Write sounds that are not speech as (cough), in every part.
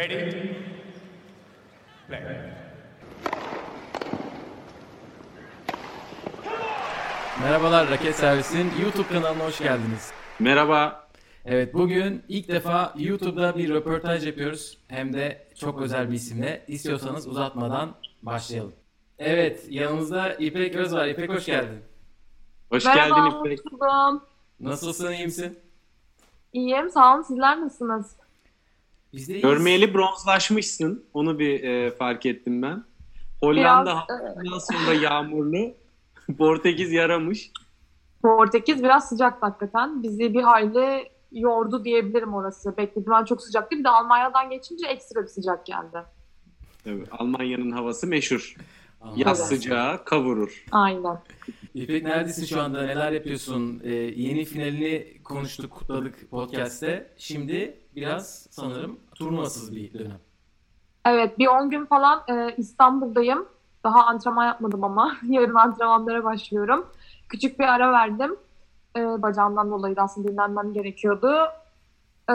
Ready? Play. Merhabalar Raket Servis'in YouTube kanalına hoş geldiniz. Merhaba. Evet bugün ilk defa YouTube'da bir röportaj yapıyoruz. Hem de çok özel bir isimle. İstiyorsanız uzatmadan başlayalım. Evet yanımızda İpek Öz var. İpek hoş geldin. Hoş Merhaba, geldin İpek. buldum. Nasılsın iyi misin? İyiyim, sağ olun. Sizler nasılsınız? Biz de. Görmeyeli bronzlaşmışsın. Onu bir e, fark ettim ben. Hollanda Biraz, haftadan sonra yağmurlu. (laughs) Portekiz yaramış. Portekiz biraz sıcak hakikaten. Bizi bir hayli yordu diyebilirim orası. Beklediğimden çok sıcak değil. Bir de Almanya'dan geçince ekstra bir sıcak geldi. Tabii, Almanya'nın havası meşhur. Yaz sıcağı kavurur. Aynen. İpek neredesin şu anda? Neler yapıyorsun? Ee, yeni finalini konuştuk, kutladık podcast'te. Şimdi biraz sanırım turnuvasız bir dönem. Evet, bir 10 gün falan e, İstanbul'dayım. Daha antrenman yapmadım ama. (laughs) Yarın antrenmanlara başlıyorum. Küçük bir ara verdim. E, bacağımdan dolayı da aslında dinlenmem gerekiyordu. E,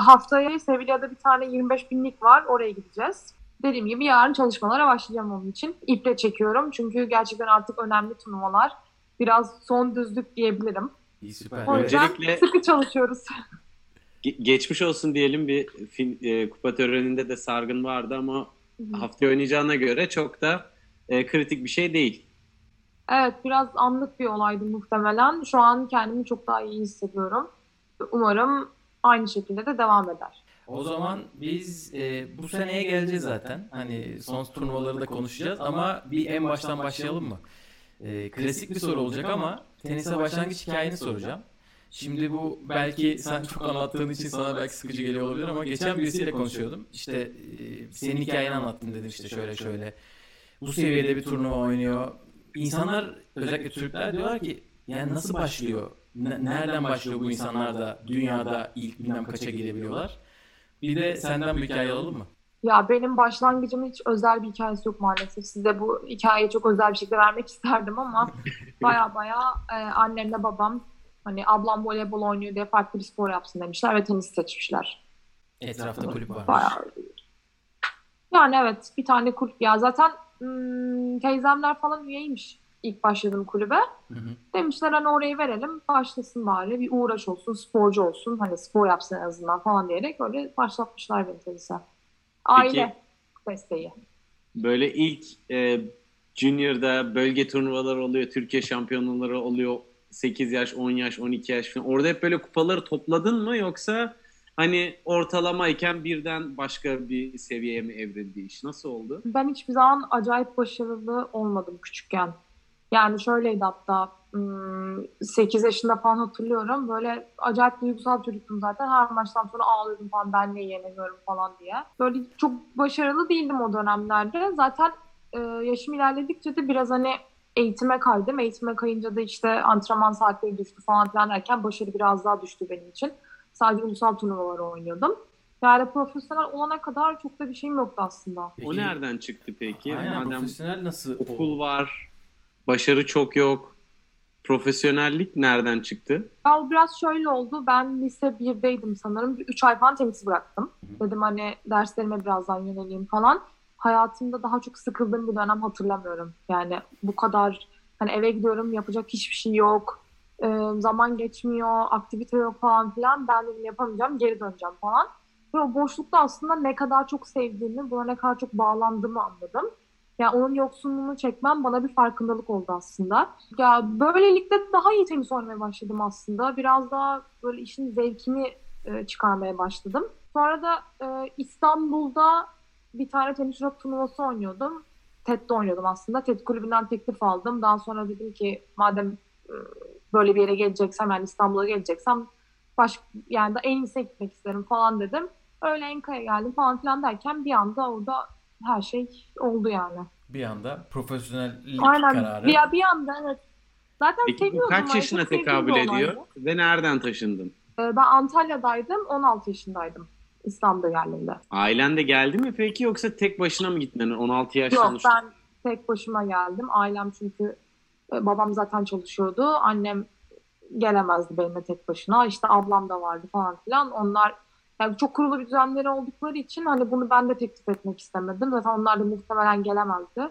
haftaya Sevilla'da bir tane 25 binlik var. Oraya gideceğiz. Dediğim gibi yarın çalışmalara başlayacağım onun için. İple çekiyorum çünkü gerçekten artık önemli turnuvalar. Biraz son düzlük diyebilirim. İyi süper. O yüzden Öncelikle- sıkı çalışıyoruz. (laughs) Ge- geçmiş olsun diyelim bir fin- e, kupa töreninde de sargın vardı ama haftaya oynayacağına göre çok da e, kritik bir şey değil. Evet biraz anlık bir olaydı muhtemelen. Şu an kendimi çok daha iyi hissediyorum. Umarım aynı şekilde de devam eder. O zaman biz e, bu seneye geleceğiz zaten. Hani son turnuvaları da konuşacağız ama bir en baştan başlayalım mı? E, klasik bir soru olacak ama tenise başlangıç hikayeni soracağım. Şimdi bu belki sen çok anlattığın için sana belki sıkıcı geliyor olabilir ama geçen birisiyle konuşuyordum. İşte e, senin hikayeni anlattın dedim işte şöyle şöyle. Bu seviyede bir turnuva oynuyor. İnsanlar özellikle Türkler diyorlar ki yani nasıl başlıyor? Ne- nereden başlıyor bu insanlar da dünyada ilk bilmem kaça gelebiliyorlar? Bir de senden bir hikaye alalım mı? Ya benim başlangıcımın hiç özel bir hikayesi yok maalesef. Size bu hikayeyi çok özel bir şekilde vermek (laughs) isterdim ama (laughs) baya baya e, annemle babam hani ablam voleybol oynuyor diye farklı bir spor yapsın demişler ve tenis seçmişler. Etrafta kulüp var. Bayağı. Yani evet bir tane kulüp ya zaten hmm, teyzemler falan üyeymiş ilk başladığım kulübe. Hı hı. Demişler hani orayı verelim başlasın bari bir uğraş olsun sporcu olsun hani spor yapsın en azından falan diyerek öyle başlatmışlar beni tenise. Aile desteği. Böyle ilk e, Junior'da bölge turnuvaları oluyor, Türkiye şampiyonaları oluyor. 8 yaş, 10 yaş, 12 yaş falan. Orada hep böyle kupaları topladın mı yoksa hani ortalamayken birden başka bir seviyeye mi evrildi iş? Nasıl oldu? Ben hiçbir zaman acayip başarılı olmadım küçükken. Yani şöyleydi hatta 8 yaşında falan hatırlıyorum. Böyle acayip duygusal çocuktum zaten. Her maçtan sonra ağlıyordum falan ben niye yenemiyorum falan diye. Böyle çok başarılı değildim o dönemlerde. Zaten yaşım ilerledikçe de biraz hani eğitime kaydım. Eğitime kayınca da işte antrenman saatleri düştü falan filan derken başarı biraz daha düştü benim için. Sadece ulusal turnuvaları oynuyordum. Yani profesyonel olana kadar çok da bir şeyim yoktu aslında. O nereden çıktı peki? Aynen Madem profesyonel nasıl okul var, başarı çok yok. Profesyonellik nereden çıktı? Ya o biraz şöyle oldu. Ben lise 1'deydim sanırım. 3 ay falan tenis bıraktım. Dedim hani derslerime birazdan yöneleyim falan. Hayatımda daha çok sıkıldığım bir dönem hatırlamıyorum. Yani bu kadar hani eve gidiyorum yapacak hiçbir şey yok. Ee, zaman geçmiyor, aktivite yok falan filan. Ben dedim yapamayacağım, geri döneceğim falan. Ve o boşlukta aslında ne kadar çok sevdiğimi, buna ne kadar çok bağlandığımı anladım. Yani onun yoksunluğunu çekmem bana bir farkındalık oldu aslında. Ya böylelikle daha iyi tenis oynamaya başladım aslında. Biraz daha böyle işin zevkini e, çıkarmaya başladım. Sonra da e, İstanbul'da bir tane tenis rock turnuvası oynuyordum. TED'de oynuyordum aslında. TED kulübünden teklif aldım. Daha sonra dedim ki madem e, böyle bir yere geleceksem yani İstanbul'a geleceksem baş, yani da en iyisine gitmek isterim falan dedim. Öyle Enka'ya geldim falan filan derken bir anda orada her şey oldu yani. Bir anda profesyonellik Aynen. kararı. Bir, bir anda evet. Zaten Peki bu seviyordum. kaç yaşına tekabül ediyor? Ve nereden taşındın? Ee, Ben Antalya'daydım. 16 yaşındaydım. İstanbul'a geldiğimde. Ailen de geldi mi peki yoksa tek başına mı gittin? Hani 16 yaş Yok sonuçta. ben tek başıma geldim. Ailem çünkü e, babam zaten çalışıyordu. Annem gelemezdi benimle tek başına. İşte ablam da vardı falan filan. Onlar Yani çok kurulu bir düzenleri oldukları için hani bunu ben de teklif etmek istemedim. Zaten onlar da muhtemelen gelemezdi.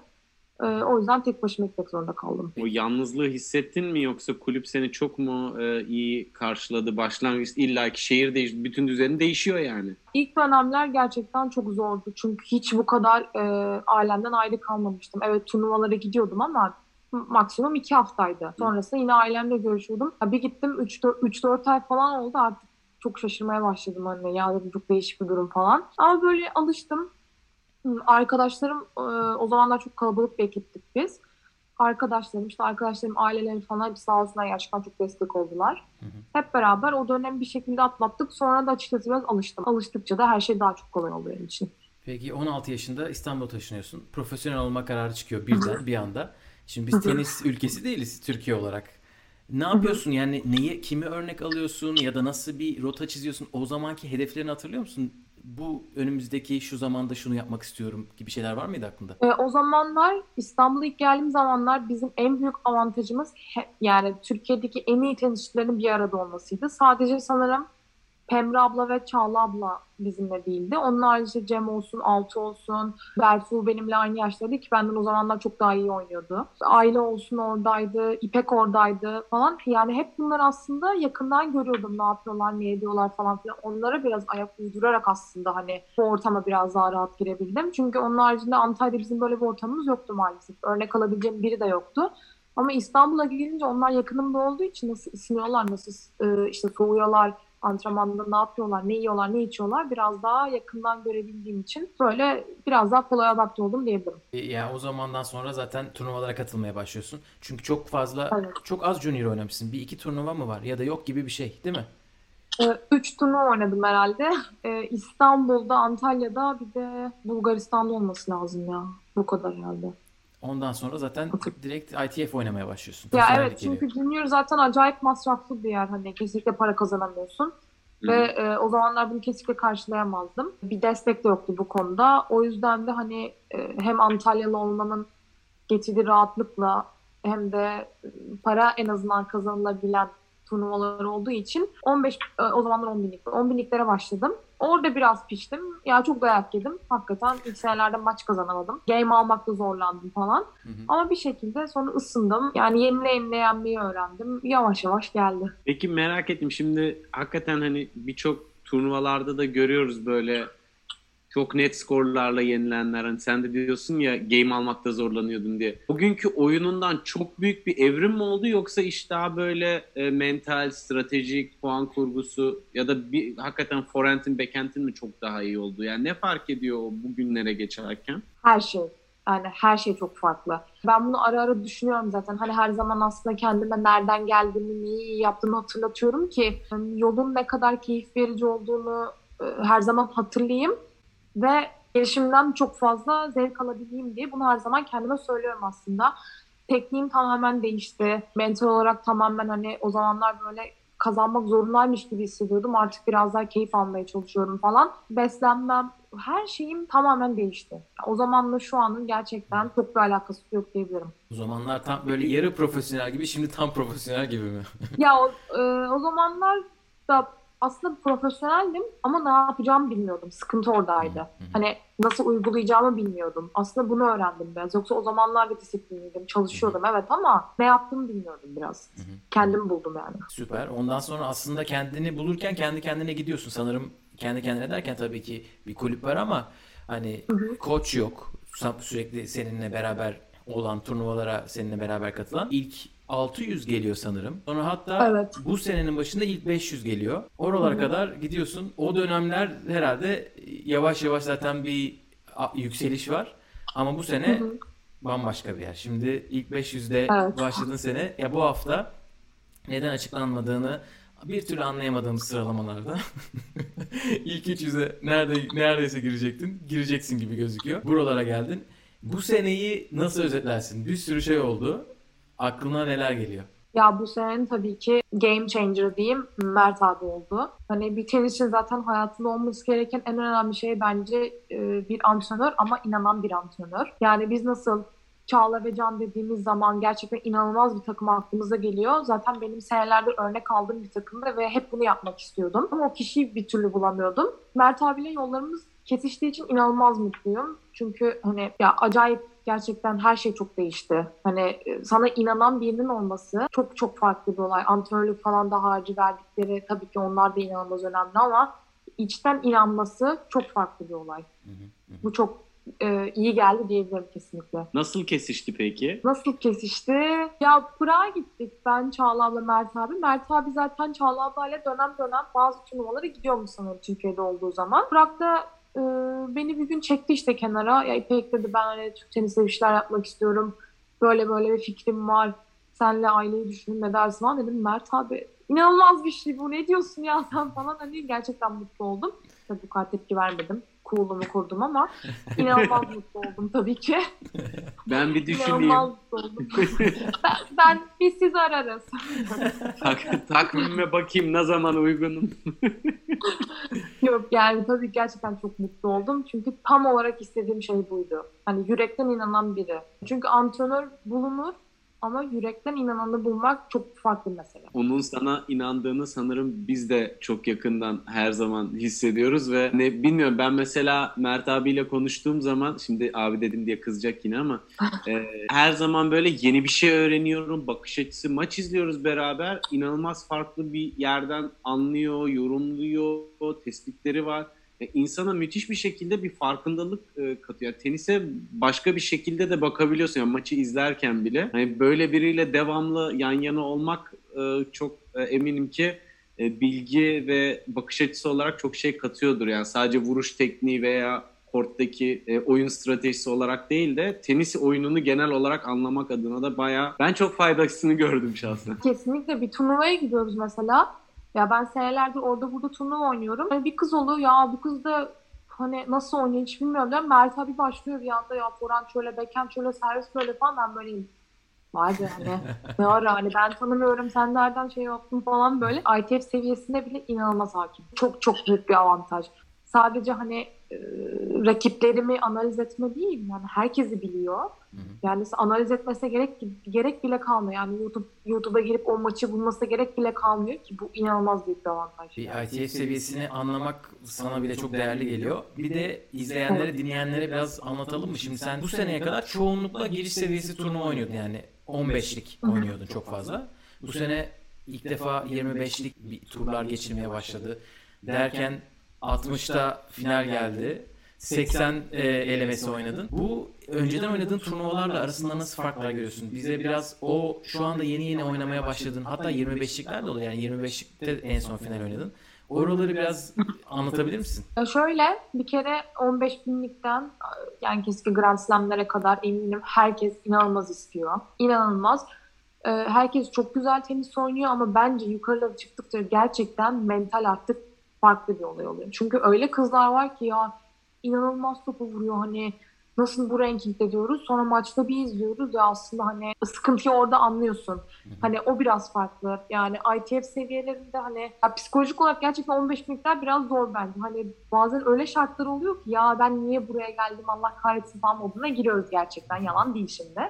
Ee, o yüzden tek başıma gitmek zorunda kaldım. O yalnızlığı hissettin mi yoksa kulüp seni çok mu e, iyi karşıladı? Başlangıç illaki şehir değiş, bütün düzeni değişiyor yani. İlk dönemler gerçekten çok zordu. Çünkü hiç bu kadar e, ailemden ayrı kalmamıştım. Evet turnuvalara gidiyordum ama maksimum iki haftaydı. Sonrasında yine ailemle görüşüyordum. Ya bir gittim 3-4 ay falan oldu artık çok şaşırmaya başladım anne. Ya çok değişik bir durum falan. Ama böyle alıştım. Arkadaşlarım e, o zamanlar çok kalabalık bir ekiptik biz. Arkadaşlarım işte arkadaşlarım aileleri falan hepsi sağ olsunlar gerçekten çok destek oldular. Hı hı. Hep beraber o dönemi bir şekilde atlattık. Sonra da açıkçası biraz alıştım. Alıştıkça da her şey daha çok kolay oluyor benim için. Peki 16 yaşında İstanbul'a taşınıyorsun. Profesyonel olma kararı çıkıyor birden bir anda. Şimdi biz tenis (laughs) ülkesi değiliz Türkiye olarak. Ne yapıyorsun yani neye kimi örnek alıyorsun ya da nasıl bir rota çiziyorsun? O zamanki hedeflerini hatırlıyor musun? Bu önümüzdeki şu zamanda şunu yapmak istiyorum gibi şeyler var mıydı aklında? E, o zamanlar İstanbul'a ilk geldiğim zamanlar bizim en büyük avantajımız he, yani Türkiye'deki en iyi tenisçilerin bir arada olmasıydı. Sadece sanırım Pemre abla ve Çağla abla bizimle değildi. Onun haricinde Cem olsun, Altı olsun, Berfu benimle aynı yaştaydı ki benden o zamanlar çok daha iyi oynuyordu. Aile olsun oradaydı, İpek oradaydı falan. Yani hep bunlar aslında yakından görüyordum ne yapıyorlar, ne ediyorlar falan filan. Onlara biraz ayak uydurarak aslında hani bu ortama biraz daha rahat girebildim. Çünkü onun haricinde Antalya'da bizim böyle bir ortamımız yoktu maalesef. Örnek alabileceğim biri de yoktu. Ama İstanbul'a gelince onlar yakınımda olduğu için nasıl ısınıyorlar, nasıl e, işte soğuyorlar, antrenmanda ne yapıyorlar, ne yiyorlar, ne içiyorlar biraz daha yakından görebildiğim için böyle biraz daha kolay adapte oldum diyebilirim. E, yani o zamandan sonra zaten turnuvalara katılmaya başlıyorsun. Çünkü çok fazla, evet. çok az junior oynamışsın. Bir iki turnuva mı var ya da yok gibi bir şey değil mi? Ee, üç turnuva oynadım herhalde. Ee, İstanbul'da, Antalya'da bir de Bulgaristan'da olması lazım ya. Bu kadar herhalde. Ondan sonra zaten direkt ITF oynamaya başlıyorsun. Ya evet çünkü geliyor. Junior zaten acayip masraflı bir yer. Hani kesinlikle para kazanamıyorsun. Ve e, o zamanlar bunu kesinlikle karşılayamazdım. Bir destek de yoktu bu konuda. O yüzden de hani e, hem Antalyalı olmanın getirdiği rahatlıkla hem de e, para en azından kazanılabilen turnuvalar olduğu için 15 e, o zamanlar 10 binlik 10 binliklere başladım. Orada biraz piştim. Ya çok dayak yedim. Hakikaten ilk senelerde maç kazanamadım. Game almakta zorlandım falan. Hı hı. Ama bir şekilde sonra ısındım. Yani yenile yenile yenmeyi öğrendim. Yavaş yavaş geldi. Peki merak ettim. Şimdi hakikaten hani birçok turnuvalarda da görüyoruz böyle çok net skorlarla yenilenler. Hani sen de diyorsun ya game almakta zorlanıyordun diye. Bugünkü oyunundan çok büyük bir evrim mi oldu yoksa iş daha böyle e, mental, stratejik, puan kurgusu ya da bir hakikaten forehand'in, backhand'in mi çok daha iyi oldu? Yani ne fark ediyor o bugünlere geçerken? Her şey. Yani her şey çok farklı. Ben bunu ara ara düşünüyorum zaten. Hani her zaman aslında kendime nereden geldiğimi, neyi yaptığımı hatırlatıyorum ki yolun ne kadar keyif verici olduğunu e, her zaman hatırlayayım ve gelişimden çok fazla zevk alabileyim diye bunu her zaman kendime söylüyorum aslında. Tekniğim tamamen değişti. Mental olarak tamamen hani o zamanlar böyle kazanmak zorundaymış gibi hissediyordum. Artık biraz daha keyif almaya çalışıyorum falan. Beslenmem, her şeyim tamamen değişti. O zamanla şu anın gerçekten çok bir alakası yok diyebilirim. O zamanlar tam böyle yarı profesyonel gibi, şimdi tam profesyonel gibi mi? ya o, e, o zamanlar da aslında profesyoneldim ama ne yapacağımı bilmiyordum. Sıkıntı oradaydı. Hani nasıl uygulayacağımı bilmiyordum. Aslında bunu öğrendim biraz. Yoksa o zamanlar da disiplinliydim. Çalışıyordum evet ama ne yaptığımı bilmiyordum biraz. Kendim buldum yani. Süper. Ondan sonra aslında kendini bulurken kendi kendine gidiyorsun. Sanırım kendi kendine derken tabii ki bir kulüp var ama hani koç yok. Sürekli seninle beraber olan turnuvalara seninle beraber katılan ilk 600 geliyor sanırım. Sonra hatta evet. bu senenin başında ilk 500 geliyor. Oralara Hı-hı. kadar gidiyorsun. O dönemler herhalde yavaş yavaş zaten bir yükseliş var. Ama bu sene Hı-hı. bambaşka bir yer. Şimdi ilk 500'de evet. başladığın sene ya bu hafta neden açıklanmadığını bir türlü anlayamadığımız sıralamalarda (laughs) ilk 300'e nerede neredeyse girecektin. Gireceksin gibi gözüküyor. Buralara geldin. Bu seneyi nasıl özetlersin? Bir sürü şey oldu. Aklına neler geliyor? Ya bu senenin tabii ki game changer diyeyim Mert abi oldu. Hani bir tenisçi zaten hayatında olması gereken en önemli şey bence e, bir antrenör ama inanan bir antrenör. Yani biz nasıl Çağla ve Can dediğimiz zaman gerçekten inanılmaz bir takım aklımıza geliyor. Zaten benim senelerdir örnek aldığım bir takımdı ve hep bunu yapmak istiyordum. Ama o kişiyi bir türlü bulamıyordum. Mert abiyle yollarımız kesiştiği için inanılmaz mutluyum. Çünkü hani ya acayip gerçekten her şey çok değişti. Hani e, sana inanan birinin olması çok çok farklı bir olay. Antrenörlük falan da harcı verdikleri tabii ki onlar da inanılmaz önemli ama içten inanması çok farklı bir olay. Bu çok e, iyi geldi diyebilirim kesinlikle. Nasıl kesişti peki? Nasıl kesişti? Ya Pırağa gittik ben Çağla abla Mert abi. Mert abi zaten Çağla ablayla dönem dönem bazı turnuvalara gidiyormuş sanırım Türkiye'de olduğu zaman. Pırak'ta e, beni bir gün çekti işte kenara. Ya İpek dedi ben hani Türk tenisi bir şeyler yapmak istiyorum. Böyle böyle bir fikrim var. Senle aileyi düşünün ne dersin falan dedim. Mert abi inanılmaz bir şey bu ne diyorsun ya sen falan. Hani gerçekten mutlu oldum. Tabii bu kadar tepki vermedim. Cool'umu kurdum ama (laughs) inanılmaz mutlu oldum tabii ki. Ben bir düşüneyim. İnanılmaz mutlu oldum. (laughs) ben, ben biz sizi ararız. Tak, takvime bakayım ne zaman uygunum. (laughs) Yok yani tabii gerçekten çok mutlu oldum. Çünkü tam olarak istediğim şey buydu. Hani yürekten inanan biri. Çünkü antrenör bulunur ama yürekten inananı bulmak çok farklı mesele. Onun sana inandığını sanırım biz de çok yakından her zaman hissediyoruz ve ne bilmiyorum ben mesela Mert abiyle konuştuğum zaman şimdi abi dedim diye kızacak yine ama (laughs) e, her zaman böyle yeni bir şey öğreniyorum. Bakış açısı maç izliyoruz beraber. inanılmaz farklı bir yerden anlıyor, yorumluyor, tespitleri var. E, insana müthiş bir şekilde bir farkındalık e, katıyor. Tenise başka bir şekilde de bakabiliyorsun. Yani maçı izlerken bile. Hani böyle biriyle devamlı yan yana olmak e, çok e, eminim ki e, bilgi ve bakış açısı olarak çok şey katıyordur. Yani sadece vuruş tekniği veya korttaki e, oyun stratejisi olarak değil de tenis oyununu genel olarak anlamak adına da bayağı ben çok faydasını gördüm şahsen. Kesinlikle bir turnuvaya gidiyoruz mesela. Ya ben senelerdir orada burada turnuva oynuyorum. Yani bir kız oluyor ya bu kız da hani nasıl oynuyor hiç bilmiyorum diyorum. Mert abi başlıyor bir anda ya Foran şöyle, Beken şöyle, servis böyle falan ben böyleyim. Vay be hani (laughs) ne ara hani ben tanımıyorum sen nereden şey yaptın falan böyle. ITF seviyesinde bile inanılmaz hakim. Çok çok büyük bir avantaj. Sadece hani rakiplerimi analiz etme değil yani herkesi biliyor. Hı hı. Yani analiz etmese gerek gerek bile kalmıyor. Yani YouTube YouTube'a girip o maçı bulması gerek bile kalmıyor ki bu inanılmaz büyük bir avantaj. Bir ITF seviyesini anlamak sana bile çok değerli geliyor. Bir de izleyenlere, dinleyenlere biraz anlatalım mı? Şimdi sen bu seneye kadar çoğunlukla giriş seviyesi turnuva oynuyordun yani (laughs) 15'lik oynuyordun çok fazla. Bu sene ilk defa 25'lik bir turlar geçirmeye başladı. Derken 60'ta final geldi. 80 e, elemesi oynadın. Bu önceden oynadığın turnuvalarla arasında nasıl farklar görüyorsun? Bize biraz o şu anda yeni yeni oynamaya başladın. Hatta 25'likler de oluyor. Yani 25'likte en son final oynadın. Oraları biraz anlatabilir misin? Şöyle bir kere 15 binlikten yani keski Grand Slam'lere kadar eminim herkes inanılmaz istiyor. İnanılmaz. Herkes çok güzel tenis oynuyor ama bence yukarılara çıktıkça gerçekten mental artık farklı bir olay oluyor. Çünkü öyle kızlar var ki ya inanılmaz topu vuruyor hani nasıl bu rankingde diyoruz. Sonra maçta bir izliyoruz ya aslında hani sıkıntıyı orada anlıyorsun. Hani o biraz farklı. Yani ITF seviyelerinde hani ya psikolojik olarak gerçekten 15 miktar biraz zor bence. Hani bazen öyle şartlar oluyor ki ya ben niye buraya geldim Allah kahretsin falan moduna giriyoruz gerçekten. Yalan değil şimdi.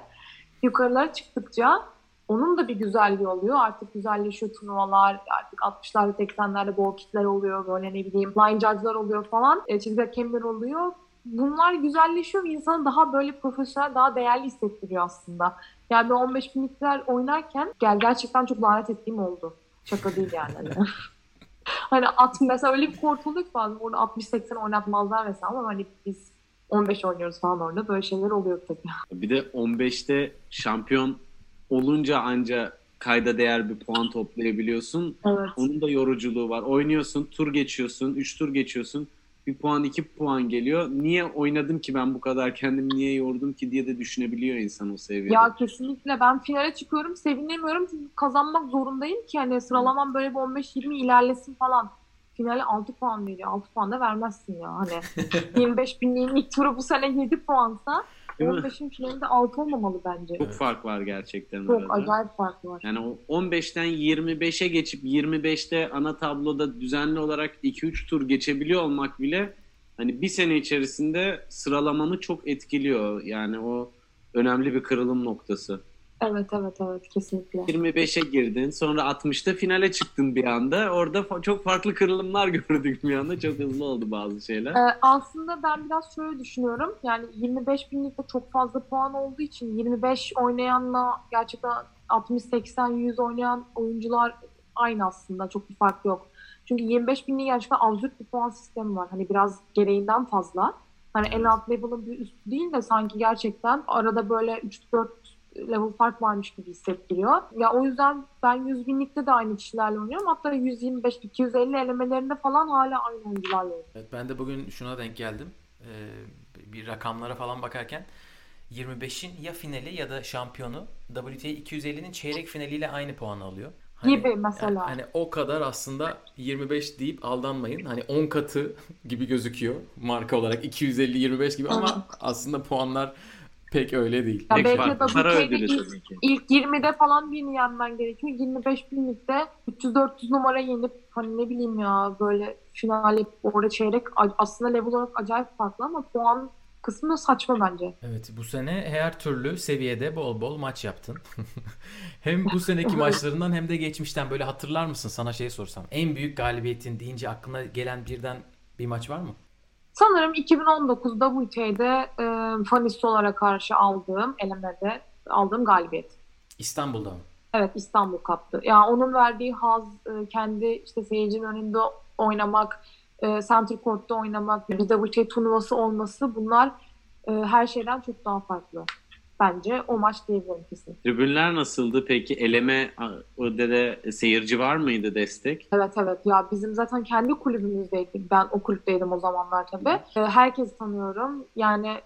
Yukarılara çıktıkça onun da bir güzelliği oluyor. Artık güzelleşiyor turnuvalar. Artık 60'larda 80'lerde gol kitler oluyor. Böyle ne bileyim line judge'lar oluyor falan. E, çizgi hakemler oluyor. Bunlar güzelleşiyor ve insanı daha böyle profesyonel, daha değerli hissettiriyor aslında. Yani 15 binlikler oynarken gel gerçekten çok lanet ettiğim oldu. Şaka değil yani. hani (laughs) at mesela öyle bir ki bazen orada 60-80 oynatmazlar mesela ama hani biz 15 oynuyoruz falan orada böyle şeyler oluyor tabii. Bir de 15'te şampiyon olunca anca kayda değer bir puan toplayabiliyorsun. Evet. Onun da yoruculuğu var. Oynuyorsun, tur geçiyorsun, 3 tur geçiyorsun. Bir puan, iki puan geliyor. Niye oynadım ki ben bu kadar kendimi niye yordum ki diye de düşünebiliyor insan o seviyede. Ya kesinlikle ben finale çıkıyorum sevinemiyorum çünkü kazanmak zorundayım ki hani sıralamam böyle bir 15-20 ilerlesin falan. Finale 6 puan veriyor. 6 puan da vermezsin ya. Hani (laughs) 25 binliğin ilk turu bu sene 7 puansa 15'in finalinde 6 olmamalı bence. Çok fark var gerçekten Çok arada. acayip fark var. Yani o 15'ten 25'e geçip 25'te ana tabloda düzenli olarak 2-3 tur geçebiliyor olmak bile hani bir sene içerisinde sıralamanı çok etkiliyor. Yani o önemli bir kırılım noktası. Evet evet evet kesinlikle. 25'e girdin sonra 60'ta finale çıktın bir anda. Orada fa- çok farklı kırılımlar (laughs) gördük bir anda. Çok hızlı oldu bazı şeyler. Ee, aslında ben biraz şöyle düşünüyorum. Yani 25 binlikte çok fazla puan olduğu için 25 oynayanla gerçekten 60, 80, 100 oynayan oyuncular aynı aslında. Çok bir fark yok. Çünkü 25 binlik gerçekten absürt bir puan sistemi var. Hani biraz gereğinden fazla. Hani en alt level'ın bir üstü değil de sanki gerçekten arada böyle 3-4 level fark varmış gibi hissettiriyor. Ya o yüzden ben 100 binlikte de aynı kişilerle oynuyorum. Hatta 125-250 elemelerinde falan hala aynı oyuncularla oynuyorum. Evet, ben de bugün şuna denk geldim. Ee, bir rakamlara falan bakarken 25'in ya finali ya da şampiyonu WTA 250'nin çeyrek finaliyle aynı puanı alıyor. Gibi mesela. yani hani o kadar aslında 25 deyip aldanmayın. Hani 10 katı (laughs) gibi gözüküyor marka olarak 250 25 gibi ama aslında puanlar pek öyle değil. Ya belki de para ödülü ilk, tabii ki. ilk 20'de falan birini yenmen gerekiyor. 25 binlikte 300-400 numara yenip hani ne bileyim ya böyle finale orada çeyrek aslında level olarak acayip farklı ama puan kısmı da saçma bence. Evet bu sene her türlü seviyede bol bol maç yaptın. (laughs) hem bu seneki maçlarından hem de geçmişten böyle hatırlar mısın sana şey sorsam. En büyük galibiyetin deyince aklına gelen birden bir maç var mı? Sanırım 2019 WTA'de e, Fanistola'ya karşı aldığım elemede aldığım galibiyet. İstanbul'da mı? Evet İstanbul kaptı. Yani onun verdiği haz, e, kendi işte seyircinin önünde oynamak, e, Center Court'ta oynamak, bir WTA turnuvası olması bunlar e, her şeyden çok daha farklı. Bence o maç diyebilirim kesin. Tribünler nasıldı peki? Eleme orada da seyirci var mıydı destek? Evet evet ya bizim zaten kendi kulübümüzdeydik. Ben o kulüpteydim o zamanlar tabii. E, herkesi tanıyorum. Yani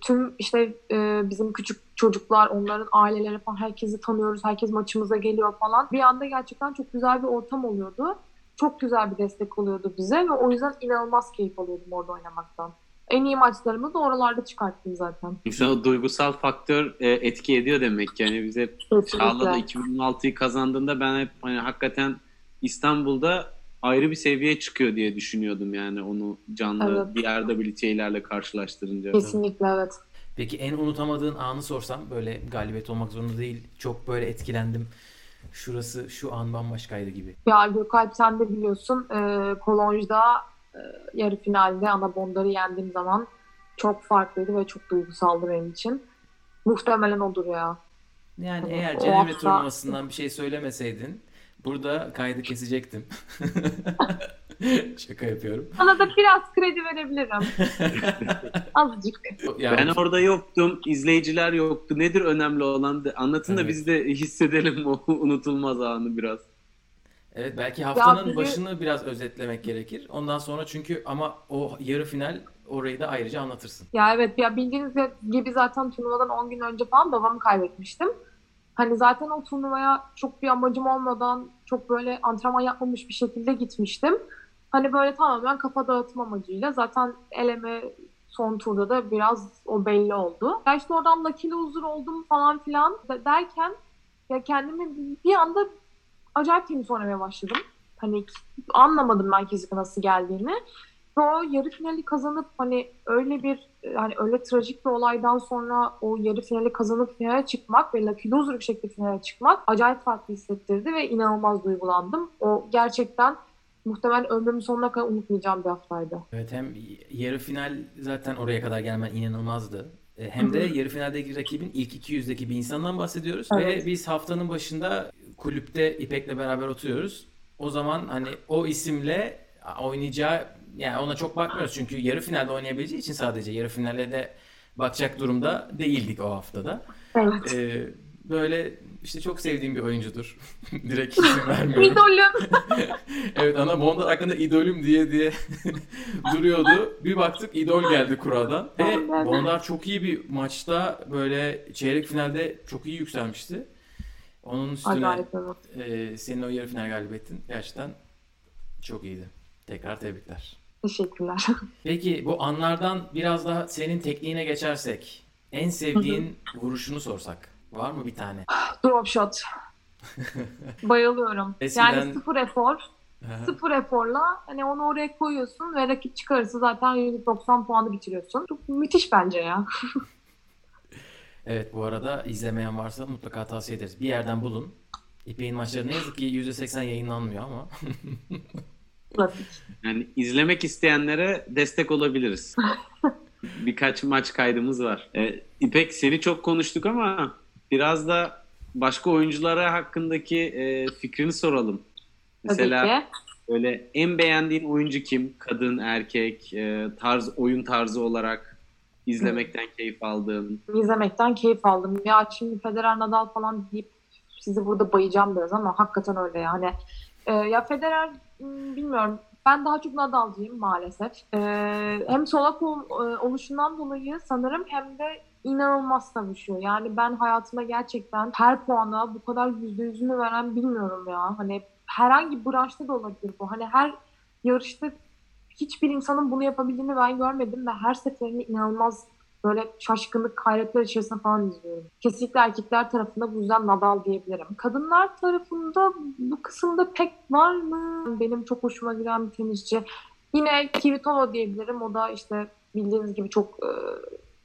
tüm işte e, bizim küçük çocuklar, onların aileleri falan herkesi tanıyoruz. Herkes maçımıza geliyor falan. Bir anda gerçekten çok güzel bir ortam oluyordu. Çok güzel bir destek oluyordu bize ve o yüzden inanılmaz keyif alıyordum orada oynamaktan. En iyi maçlarımı da oralarda çıkarttım zaten. İnsan duygusal faktör e, etki ediyor demek ki. Yani bize Çağla da Kesinlikle. 2016'yı kazandığında ben hep hani hakikaten İstanbul'da ayrı bir seviyeye çıkıyor diye düşünüyordum yani onu canlı Evet. diğer WTA'lerle karşılaştırınca. Kesinlikle evet. Peki en unutamadığın anı sorsam böyle galibiyet olmak zorunda değil. Çok böyle etkilendim. Şurası şu an bambaşkaydı gibi. Ya Gökalp sen de biliyorsun e, Kolonj'da yarı finalde ana Bondar'ı yendiğim zaman çok farklıydı ve çok duygusaldı benim için. Muhtemelen odur ya. Yani O eğer Cenevre hafta- turnuvasından bir şey söylemeseydin burada kaydı kesecektim. (laughs) Şaka yapıyorum. Sana da biraz kredi verebilirim. (laughs) Azıcık. Ya, Ben orada yoktum, izleyiciler yoktu. Nedir önemli olan? Da- Anlatın da Evet. biz de hissedelim o unutulmaz anı biraz. Evet belki haftanın biri- başını biraz özetlemek gerekir. Ondan sonra çünkü ama o yarı final orayı da ayrıca anlatırsın. Ya evet ya bildiğiniz gibi zaten turnuvadan 10 gün önce falan babamı kaybetmiştim. Hani zaten o turnuvaya çok bir amacım olmadan çok böyle antrenman yapmamış bir şekilde gitmiştim. Hani böyle tamamen kafa dağıtma amacıyla zaten eleme son turda da biraz o belli oldu. Ya işte oradan Lucky Loser oldum falan filan de- derken ya kendimi bir anda acayip tenis oynamaya başladım. Hani anlamadım ben kesinlikle nasıl geldiğini. Ve o yarı finali kazanıp hani öyle bir hani öyle trajik bir olaydan sonra o yarı finali kazanıp finale çıkmak ve Lucky Loser bir şekilde finale çıkmak acayip farklı hissettirdi ve inanılmaz duygulandım. O gerçekten muhtemelen ömrümün sonuna kadar unutmayacağım bir haftaydı. Evet hem yarı final zaten oraya kadar gelmen inanılmazdı. E, Hem de yarı finaldeki rakibin ilk 200'deki bir insandan bahsediyoruz. Evet. Ve biz haftanın başında kulüpte İpek'le beraber oturuyoruz. O zaman hani o isimle oynayacağı yani ona çok bakmıyoruz çünkü yarı finalde oynayabileceği için sadece yarı finale de bakacak durumda değildik o haftada. Evet. Ee, böyle işte çok sevdiğim bir oyuncudur. (laughs) Direkt isim (laughs) vermiyorum. İdolüm. (laughs) Evet ana Bondar hakkında idolüm diye diye duruyordu. Bir baktık idol geldi kuradan. Ve. Bondar çok iyi bir maçta böyle çeyrek finalde çok iyi yükselmişti. Onun üstüne e, senin o yarı final galibiyetin gerçekten çok iyiydi. Tekrar tebrikler. Teşekkürler. (laughs) Peki bu anlardan biraz daha senin tekniğine geçersek. En sevdiğin vuruşunu sorsak. Var mı bir tane? (sighs) Drop shot. (laughs) Bayılıyorum. Eskiden- Yani sıfır efor. Sıfır eforla hani onu oraya koyuyorsun ve rakip çıkarırsa zaten %90 puanı bitiriyorsun. Çok müthiş bence ya. (laughs) Evet bu arada izlemeyen varsa mutlaka tavsiye ederiz. Bir yerden bulun. İpek'in maçları ne yazık ki %80 yayınlanmıyor ama. Klasik. Yani izlemek isteyenlere destek olabiliriz. (laughs) Birkaç maç kaydımız var. Ee, İpek seni çok konuştuk ama biraz da başka oyunculara hakkındaki e, fikrini soralım. Mesela Tabii ki. Öyle en beğendiğin oyuncu kim? Kadın, erkek, e, tarz oyun tarzı olarak izlemekten keyif aldığın. izlemekten keyif aldım. Ya şimdi Federer Nadal falan deyip sizi burada bayacağım biraz ama hakikaten öyle yani. Ee, ya Federer m, bilmiyorum. Ben daha çok Nadal'cıyım maalesef. Ee, hem solak ol- e, oluşundan dolayı sanırım hem de inanılmaz savaşıyor. Yani ben hayatıma gerçekten her puana bu kadar yüzde yüzünü veren bilmiyorum ya. Hani herhangi branşta da olabilir bu. Hani her yarışta hiçbir insanın bunu yapabildiğini ben görmedim ve her seferinde inanılmaz böyle şaşkınlık, hayretler içerisinde falan izliyorum. Kesinlikle erkekler tarafında bu yüzden Nadal diyebilirim. Kadınlar tarafında bu kısımda pek var mı? Benim çok hoşuma giren bir tenisçi. Yine Kvitova diyebilirim. O da işte bildiğiniz gibi çok e,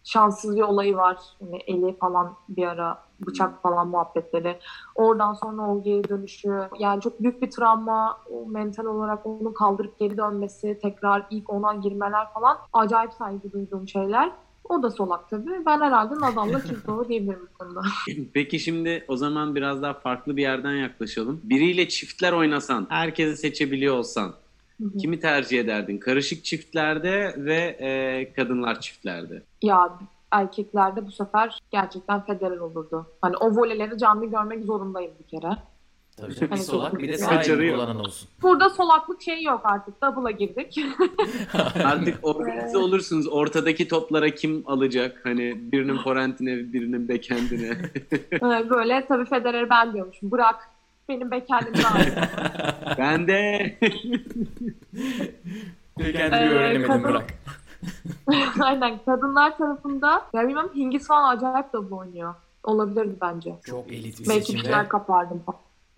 şanssız bir olayı var. Yani eli falan bir ara bıçak falan muhabbetleri. Oradan sonra o geri dönüşü. Yani çok büyük bir travma. O mental olarak onu kaldırıp geri dönmesi, tekrar ilk ona girmeler falan. Acayip saygı duyduğum şeyler. O da solak tabii. Ben herhalde Nadal'la Kvitova (laughs) diyebilirim bu konuda. Peki şimdi o zaman biraz daha farklı bir yerden yaklaşalım. Biriyle çiftler oynasan, herkesi seçebiliyor olsan kimi tercih ederdin? Karışık çiftlerde ve e, kadınlar çiftlerde. ya erkeklerde bu sefer gerçekten Federer olurdu. Hani o voleleri canlı görmek zorundayım bir kere. Tabii canım. Bir Hani solak bir de yok. kullanan olsun. Burada solaklık şeyi yok artık. Double'a girdik. (laughs) Artık organize olursunuz. Ortadaki toplara kim alacak? Hani birinin forentine, birinin backhandine. (laughs) Ee, Böyle tabii Federer ben diyormuşum. Bırak benim bekarlığımı al. ben de Kendimi Ee, öğrenemedim kadın- bırak. (laughs) Aynen kadınlar tarafında ya bilmem Hingis falan acayip double oynuyor. Olabilirdi bence. Çok elit bir Belki seçim bir ve yer kapardım.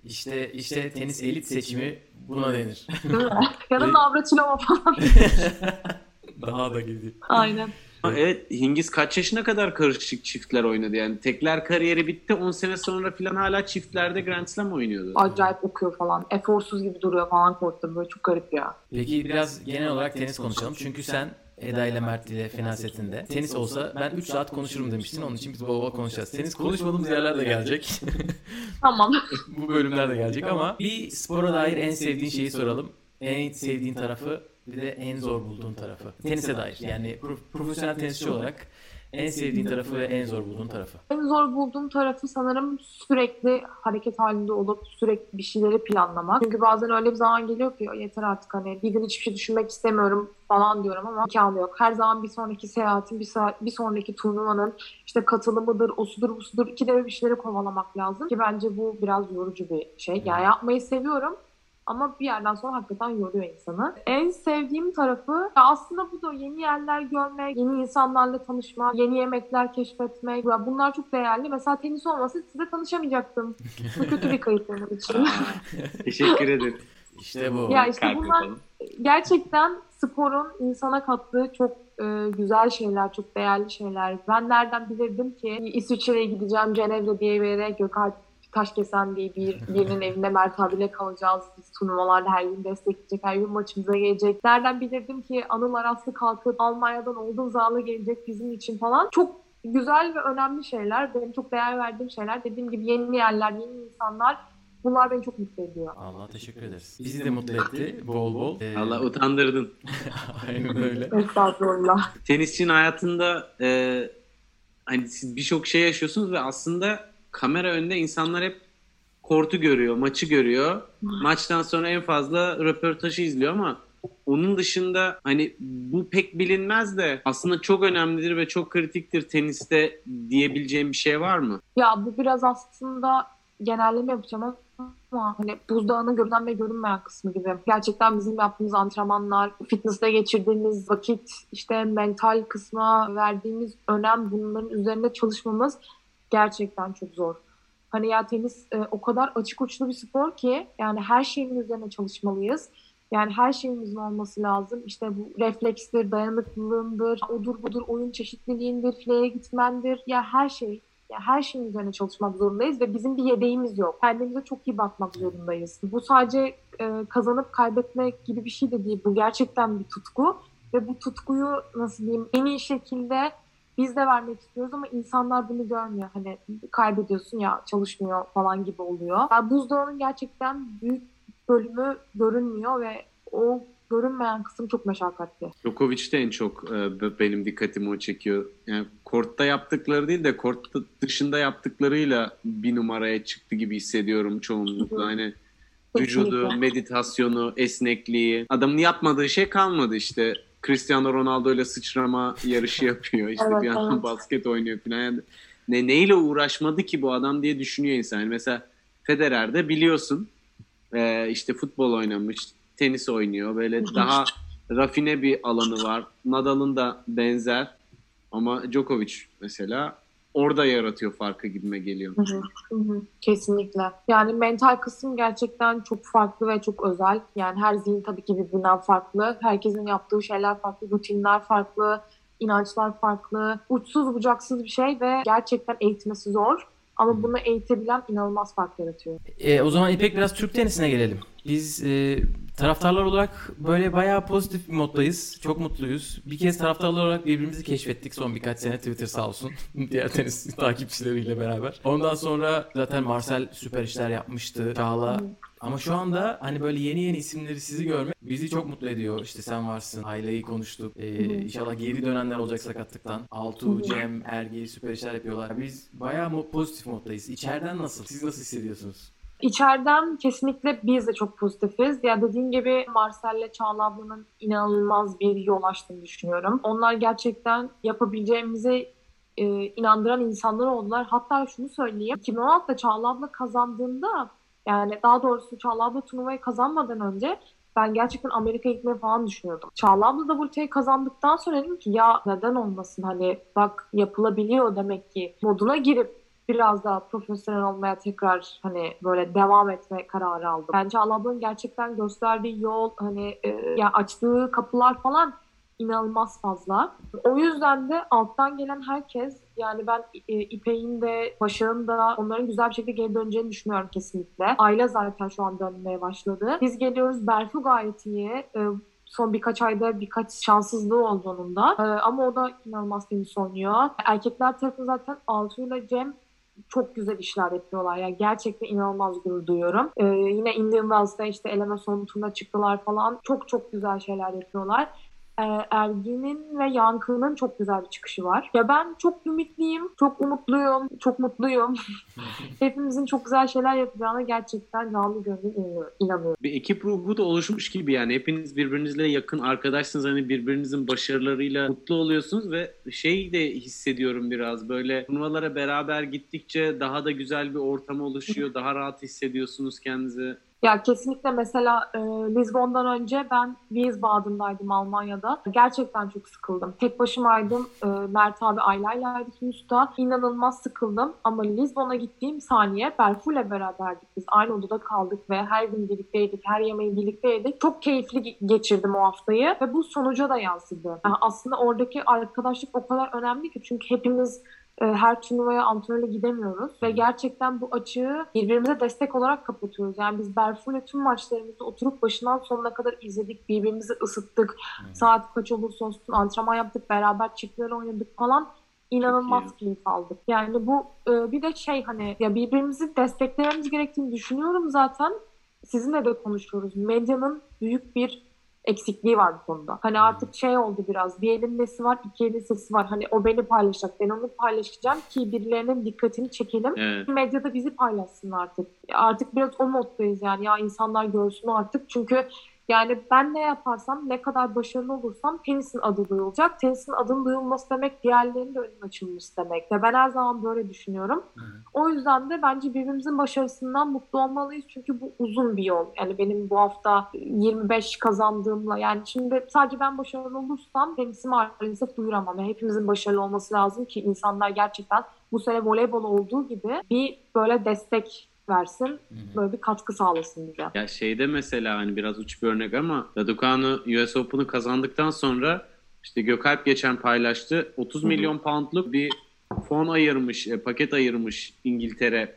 işte işte tenis elit seçimi buna denir. (laughs) Ya da Navratilova falan. (laughs) Daha da gidiyor. Aynen. Evet Hingis kaç yaşına kadar karışık çiftler oynadı yani. Tekler kariyeri bitti 10 sene sonra falan hala çiftlerde Grand Slam oynuyordu. Acayip okuyor falan. Eforsuz gibi duruyor falan korktu. Böyle çok garip ya. Peki biraz genel olarak tenis konuşalım. Çünkü sen Eda ile Mert ile final setinde. Tenis olsa ben 3 saat konuşurum demiştin. Onun için biz bol bol konuşacağız. Tenis konuşmadığımız yerler de gelecek. (laughs) Tamam. (laughs) Bu bölümler de gelecek ama bir spora dair en sevdiğin şeyi soralım. En sevdiğin tarafı bir de en zor bulduğun tarafı. Tenise dair yani pro- profesyonel tenisçi olarak en sevdiğin tarafı ve en zor bulduğun tarafı. En zor bulduğum tarafı sanırım sürekli hareket halinde olup sürekli bir şeyleri planlamak. Çünkü bazen öyle bir zaman geliyor ki yeter artık hani bir gün hiçbir şey düşünmek istemiyorum falan diyorum ama imkanı yok. Her zaman bir sonraki seyahatin, bir, saat, bir sonraki turnuvanın işte katılımıdır, osudur, busudur. İkide bir bir şeyleri kovalamak lazım ki bence bu biraz yorucu bir şey. Yani yapmayı seviyorum ama bir yerden sonra hakikaten yoruyor insanı. En sevdiğim tarafı aslında bu da yeni yerler görmek, yeni insanlarla tanışmak, yeni yemekler keşfetmek. Ya bunlar çok değerli. Mesela tenis olmasa size tanışamayacaktım. Bu kötü bir kayıp benim için. (laughs) Teşekkür ederim. İşte bu. Ya işte Kalp bunlar yapalım. gerçekten sporun insana kattığı çok e, güzel şeyler, çok değerli şeyler. Ben nereden bilirdim ki İsviçre'ye gideceğim, Cenevre diye bir yere Gökalp Taşkesen diye bir (laughs) birinin evinde Mert abiyle kalacağız. Biz turnuvalarda her gün destekleyecek, her gün maçımıza gelecek. Nereden bilirdim ki Anıl Araslı kalkıp Almanya'dan olduğu zağlı gelecek bizim için falan. Çok güzel ve önemli şeyler. Benim çok değer verdiğim şeyler. Dediğim gibi yeni yerler, yeni insanlar. Bunlar beni çok mutlu ediyor. Allah teşekkür ederiz. Bizi de mutlu etti bol bol. Ee, Allah utandırdın. (laughs) Aynen öyle. Estağfurullah. Tenisçinin hayatında e, hani siz birçok şey yaşıyorsunuz ve aslında kamera önünde insanlar hep kortu görüyor, maçı görüyor. Maçtan sonra en fazla röportajı izliyor ama onun dışında hani bu pek bilinmez de aslında çok önemlidir ve çok kritiktir teniste diyebileceğim bir şey var mı? Ya bu biraz aslında genelleme yapacağım ama hani buzdağının görünen ve görünmeyen kısmı gibi. Gerçekten bizim yaptığımız antrenmanlar, fitness'te geçirdiğimiz vakit, işte mental kısma verdiğimiz önem bunların üzerinde çalışmamız gerçekten çok zor. Hani ya tenis e, o kadar açık uçlu bir spor ki yani her şeyin üzerine çalışmalıyız. Yani her şeyimizin olması lazım. İşte bu reflekstir, dayanıklılığındır, odur budur, oyun çeşitliliğindir, fileye gitmendir. Ya her şey Yani her şeyin üzerine çalışmak zorundayız ve bizim bir yedeğimiz yok. Kendimize çok iyi bakmak zorundayız. Bu sadece e, kazanıp kaybetmek gibi bir şey de değil. Bu gerçekten bir tutku ve bu tutkuyu nasıl diyeyim en iyi şekilde biz de vermek istiyoruz ama insanlar bunu görmüyor. Hani kaybediyorsun ya çalışmıyor falan gibi oluyor. Yani buzdağının gerçekten büyük bölümü görünmüyor ve o görünmeyen kısım çok meşakkatli. Djokovic de en çok e, benim dikkatimi o çekiyor. Yani kortta yaptıkları değil de kort dışında yaptıklarıyla bir numaraya çıktı gibi hissediyorum çoğunlukla. Hani vücudu, meditasyonu, esnekliği. Adamın yapmadığı şey kalmadı işte. Cristiano Ronaldo ile sıçrama yarışı (laughs) yapıyor. İşte evet, bir yandan evet. basket oynuyor falan. Yani ne, neyle uğraşmadı ki bu adam diye düşünüyor insan. Yani mesela Federer'de biliyorsun e, işte futbol oynamış, tenis oynuyor. Böyle daha rafine bir alanı var. Nadal'ın da benzer ama Djokovic mesela orada yaratıyor farkı gibime geliyor. Hı hı, Kesinlikle. Yani mental kısım gerçekten çok farklı ve çok özel. Yani her zihin tabii ki birbirinden farklı. Herkesin yaptığı şeyler farklı, rutinler farklı, inançlar farklı. Uçsuz bucaksız bir şey ve gerçekten eğitmesi zor. Ama bunu eğitebilen inanılmaz fark yaratıyor. E, o zaman İpek biraz Türk tenisine gelelim. Biz e, taraftarlar olarak böyle bayağı pozitif bir moddayız. Çok mutluyuz. Bir kez taraftarlar olarak birbirimizi keşfettik son birkaç sene Twitter sağ olsun. (laughs) Diğer tenis takipçileriyle beraber. Ondan sonra zaten Marcel süper işler yapmıştı. Çağla ama şu anda hani böyle yeni yeni isimleri sizi görmek bizi çok mutlu ediyor. İşte sen varsın, aileyi konuştuk. Ee, inşallah geri dönenler olacak sakatlıktan. Altu, Cem, Ergi süper işler yapıyorlar. Biz bayağı pozitif moddayız. İçeriden nasıl? Siz nasıl hissediyorsunuz? İçeriden kesinlikle biz de çok pozitifiz. Ya dediğim gibi Marcel'le Çağla ablanın inanılmaz bir yol açtığını düşünüyorum. Onlar gerçekten yapabileceğimize e, inandıran insanlar oldular. Hatta şunu söyleyeyim. 2016'da Çağla abla kazandığında yani daha doğrusu Çağla abla turnuvayı kazanmadan önce ben gerçekten Amerika'ya gitmeyi falan düşünüyordum. Çağla abla da kazandıktan sonra dedim ki ya neden olmasın hani bak yapılabiliyor demek ki moduna girip biraz daha profesyonel olmaya tekrar hani böyle devam etme kararı aldım. Bence Alaba'nın gerçekten gösterdiği yol hani e, ya açtığı kapılar falan inanılmaz fazla. O yüzden de alttan gelen herkes yani ben e, İpek'in de Başak'ın da onların güzel bir şekilde geri döneceğini düşünüyorum kesinlikle. Ayla zaten şu an dönmeye başladı. Biz geliyoruz Berfu gayet iyi. E, son birkaç ayda birkaç şanssızlığı oldu onun da. Ee, ama o da inanılmaz tenis oynuyor. Erkekler tarafı zaten Altu ile Cem çok güzel işler yapıyorlar. Yani gerçekten inanılmaz gurur duyuyorum. Ee, yine Indian Wells'da işte eleme son turuna çıktılar falan. Çok çok güzel şeyler yapıyorlar. Ee, Ergin'in ve Yankı'nın çok güzel bir çıkışı var. Ya ben çok ümitliyim, çok umutluyum, çok mutluyum. (laughs) Hepimizin çok güzel şeyler yapacağına gerçekten canlı gönlüm inanıyorum. Bir ekip ruhu da oluşmuş gibi yani. Hepiniz birbirinizle yakın arkadaşsınız. Hani birbirinizin başarılarıyla mutlu oluyorsunuz ve şey de hissediyorum biraz böyle turnuvalara beraber gittikçe daha da güzel bir ortam oluşuyor. Daha rahat hissediyorsunuz kendinizi. Ya kesinlikle mesela e, Lizbon'dan önce ben Wiesbaden'daydım Almanya'da. Gerçekten çok sıkıldım. Tek başımaydım. E, Mert abi Ayla'ylaydık Yunus'ta. İnanılmaz sıkıldım. Ama Lizbon'a gittiğim saniye Berfu'yle beraberdik. Biz aynı odada kaldık ve her gün birlikteydik. Her yemeği birlikteydik. Çok keyifli geçirdim o haftayı. Ve bu sonuca da yansıdı. Yani aslında oradaki arkadaşlık o kadar önemli ki. Çünkü hepimiz her turnuvaya antrenörle gidemiyoruz ve gerçekten bu açığı birbirimize destek olarak kapatıyoruz. Yani biz Berfu'yla tüm maçlarımızı oturup başından sonuna kadar izledik, birbirimizi ısıttık. Hmm. Saat kaç olursa olsun antrenman yaptık, beraber çiftler oynadık falan. İnanılmaz keyif aldık. Yani bu e, bir de şey hani ya birbirimizi desteklememiz gerektiğini düşünüyorum zaten. Sizinle de konuşuyoruz. Medyanın büyük bir eksikliği var bu konuda. Hani artık şey oldu biraz bir elin nesi var iki elin sesi var. Hani o beni paylaşacak ben onu paylaşacağım ki birilerinin dikkatini çekelim. Evet. Medyada bizi paylaşsın artık. Artık biraz o moddayız yani ya insanlar görsün artık çünkü yani ben ne yaparsam, ne kadar başarılı olursam tenisin adı duyulacak. Tenisin adının duyulması demek diğerlerinin de önün açılması demek. Ve ben her zaman böyle düşünüyorum. Hı. O yüzden de bence birbirimizin başarısından mutlu olmalıyız. Çünkü bu uzun bir yol. Yani benim bu hafta 25 kazandığımla yani şimdi sadece ben başarılı olursam tenisimi maalesef duyuramam. Yani hepimizin başarılı olması lazım ki insanlar gerçekten bu sene voleybol olduğu gibi bir böyle destek versin. Böyle bir katkı sağlasın bize. Ya şeyde mesela hani biraz uç bir örnek ama Raducanu US Open'ı kazandıktan sonra işte Gökalp geçen paylaştı. 30 Hı-hı. milyon poundluk bir fon ayırmış, e, paket ayırmış İngiltere.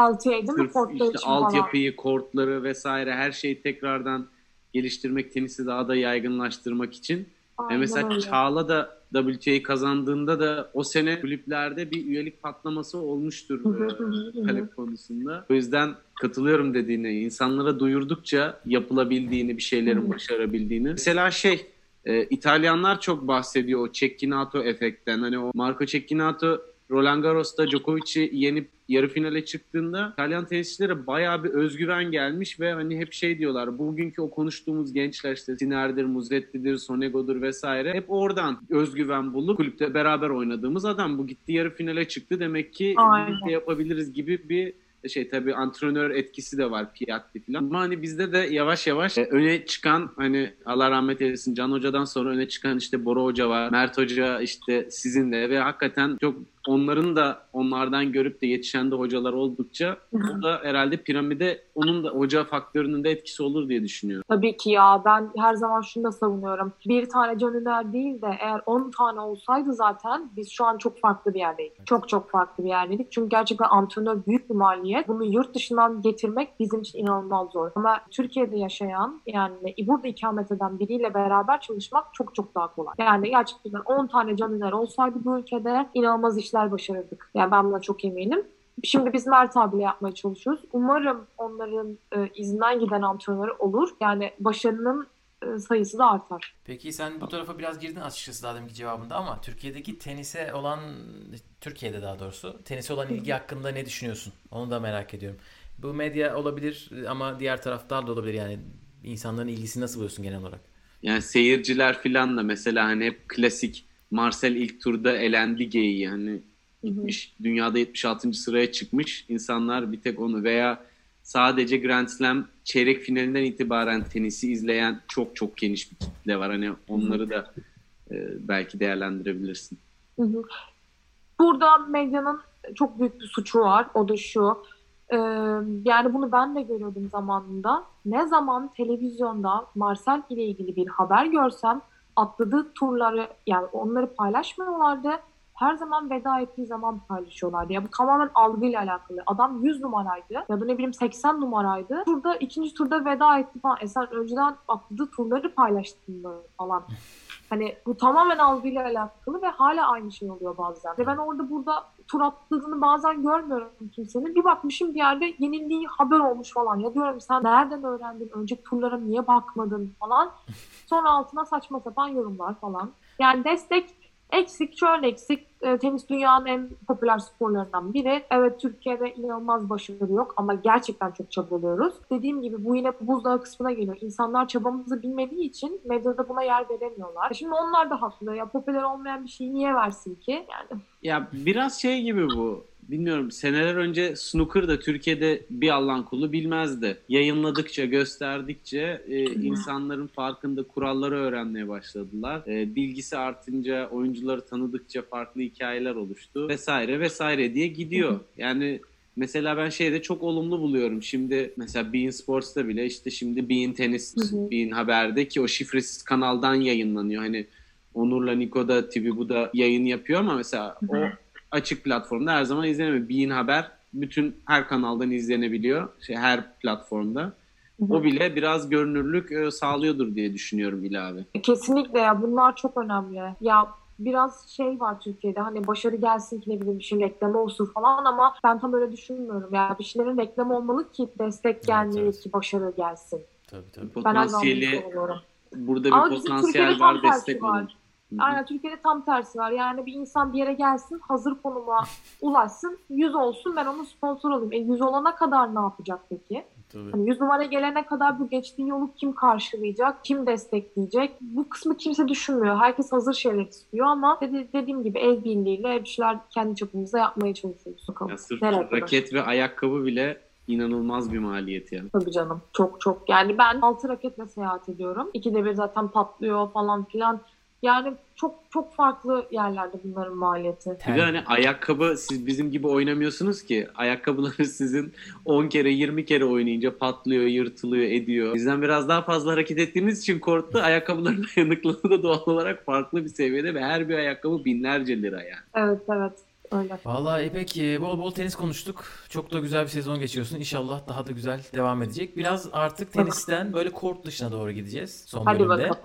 LTA değil mi? Sırf Portlar işte altyapıyı, kortları vesaire her şeyi tekrardan geliştirmek, tenisi daha da yaygınlaştırmak için. E Aynen mesela öyle. Çağla da WTA'yı kazandığında da o sene kulüplerde bir üyelik patlaması olmuştur e, talep konusunda. O yüzden katılıyorum dediğine. insanlara duyurdukça yapılabildiğini, bir şeylerin başarabildiğini. Mesela şey, e, İtalyanlar çok bahsediyor o Cecchinato efektten. Hani o Marco Cecchinato Roland Garros'ta Djokovic'i yenip yarı finale çıktığında İtalyan tenisçilere bayağı bir özgüven gelmiş ve hani hep şey diyorlar bugünkü o konuştuğumuz gençler işte Siner'dir, Muzetti'dir, Sonego'dur vesaire. Hep oradan özgüven bulup kulüpte beraber oynadığımız adam bu gitti yarı finale çıktı demek ki de yapabiliriz gibi bir şey. Tabii antrenör etkisi de var Piatti falan. Ama hani bizde de yavaş yavaş e, öne çıkan hani Allah rahmet eylesin Can Hoca'dan sonra öne çıkan işte Bora Hoca var, Mert Hoca işte sizinle ve hakikaten çok onların da onlardan görüp de yetişen de hocalar oldukça o da herhalde piramide onun da hoca faktörünün de etkisi olur diye düşünüyorum. Tabii ki ya ben her zaman şunu da savunuyorum. Bir tane Can Üner değil de eğer 10 tane olsaydı zaten biz şu an çok farklı bir yerdeydik. Çok çok farklı bir yerdeydik. Çünkü gerçekten antrenör büyük bir maliyet. Bunu yurt dışından getirmek bizim için inanılmaz zor. Ama Türkiye'de yaşayan yani burada ikamet eden biriyle beraber çalışmak çok çok daha kolay. Yani gerçekten 10 tane Can Üner olsaydı bu ülkede inanılmaz işler başarırdık. Yani ben buna çok eminim. Şimdi biz Mert abiyle yapmaya çalışıyoruz. Umarım onların e, izinden giden antrenörü olur. Yani başarının e, sayısı da artar. Peki sen bu tarafa biraz girdin açıkçası daha deminki cevabında ama Türkiye'deki tenise olan, Türkiye'de daha doğrusu, tenise olan ilgi hakkında ne düşünüyorsun? Onu da merak ediyorum. Bu medya olabilir ama diğer taraftar da olabilir yani insanların ilgisini nasıl buluyorsun genel olarak? Yani seyirciler filan da mesela hani hep klasik Marcel ilk turda elendi geyiği hani gitmiş dünyada 76. sıraya çıkmış insanlar bir tek onu veya sadece Grand Slam çeyrek finalinden itibaren tenisi izleyen çok çok geniş bir kitle var. Hani onları da e, belki değerlendirebilirsin. Hı hı. Burada medyanın çok büyük bir suçu var. O da şu. e, yani bunu ben de görüyordum zamanında. Ne zaman televizyonda Marcel ile ilgili bir haber görsem atladığı turları yani onları paylaşmıyorlardı. Her zaman veda ettiği zaman paylaşıyorlardı. Ya bu tamamen algıyla alakalı. Adam 100 numaraydı ya da ne bileyim 80 numaraydı. Turda ikinci turda veda etti falan. E sen önceden atladığı turları paylaştın falan. (laughs) Hani bu tamamen algıyla alakalı ve hala aynı şey oluyor bazen. Ve ben orada burada tur atladığını bazen görmüyorum kimsenin. Bir bakmışım bir yerde yenildiği haber olmuş falan. Ya diyorum sen nereden öğrendin? Önceki turlara niye bakmadın falan. Sonra altına saçma sapan yorumlar falan. Yani destek eksik, şöyle eksik. E, tenis dünyanın en popüler sporlarından biri. Evet Türkiye'de inanılmaz başarı yok ama gerçekten çok çabalıyoruz. Dediğim gibi bu yine buzdağı kısmına geliyor. İnsanlar çabamızı bilmediği için medyada buna yer veremiyorlar. E, Şimdi onlar da haklı. Ya popüler olmayan bir şeyi niye versin ki? Yani Ya biraz şey gibi bu. Bilmiyorum seneler önce snooker da Türkiye'de bir Allah'ın kulu bilmezdi. Yayınladıkça, gösterdikçe e, insanların farkında kuralları öğrenmeye başladılar. E, bilgisi artınca, oyuncuları tanıdıkça farklı hikayeler oluştu vesaire vesaire diye gidiyor. Yani Mesela ben şeyde çok olumlu buluyorum. Şimdi mesela Bein Sports'ta bile işte şimdi Bein Tenis, Hı hı. Bein Haber'de ki o şifresiz kanaldan yayınlanıyor. Hani Onur'la Niko da TV bu da yayın yapıyor ama mesela o açık platformda her zaman izlenemiyor. Bein Haber bütün her kanaldan izlenebiliyor. Şey her platformda. O bile biraz görünürlük e, sağlıyordur diye düşünüyorum ilave. Kesinlikle ya bunlar çok önemli. Ya biraz şey var Türkiye'de hani başarı gelsin ki ne bileyim bir şey reklamı olsun falan ama ben tam öyle düşünmüyorum. Ya bir şeylerin reklamı olmalı ki destek gelmeli evet. ki başarı gelsin. Tabii tabii. Ben Potansiyeli savunuyorum. burada bir Ama potansiyel var destek var. olur. Aynen Türkiye'de tam tersi var. Yani bir insan bir yere gelsin, hazır konuma ulaşsın, 100 olsun ben onun sponsor olayım. E 100 olana kadar ne yapacak peki? tabii. Hani 100 numara gelene kadar bu geçtiğin yolu kim karşılayacak, kim destekleyecek? Bu kısmı kimse düşünmüyor. Herkes hazır şeyler istiyor ama dedi, dediğim gibi el birliğiyle bir şeyler kendi çapımızda yapmaya çalışıyoruz. Bakalım. Ya sırf Nereye kadar? raket ve ayakkabı bile inanılmaz bir maliyet yani. Tabii canım. Çok çok. Yani ben 6 raketle seyahat ediyorum. İkide bir zaten patlıyor falan filan. Yani çok çok farklı yerlerde bunların maliyeti. Bir de hani ayakkabı siz bizim gibi oynamıyorsunuz ki. Ayakkabıları (laughs) sizin 10 kere 20 kere oynayınca patlıyor, yırtılıyor, ediyor. Bizden biraz daha fazla hareket ettiğimiz için korktu. Ayakkabıların (laughs) dayanıklılığı da doğal olarak farklı bir seviyede ve her bir ayakkabı binlerce lira yani. Evet evet. Öyle. Vallahi İpek e, bol bol tenis konuştuk. Çok da güzel bir sezon geçiyorsun. İnşallah daha da güzel devam edecek. Biraz artık tenisten böyle kort dışına doğru gideceğiz son Hadi bölümde. bakalım.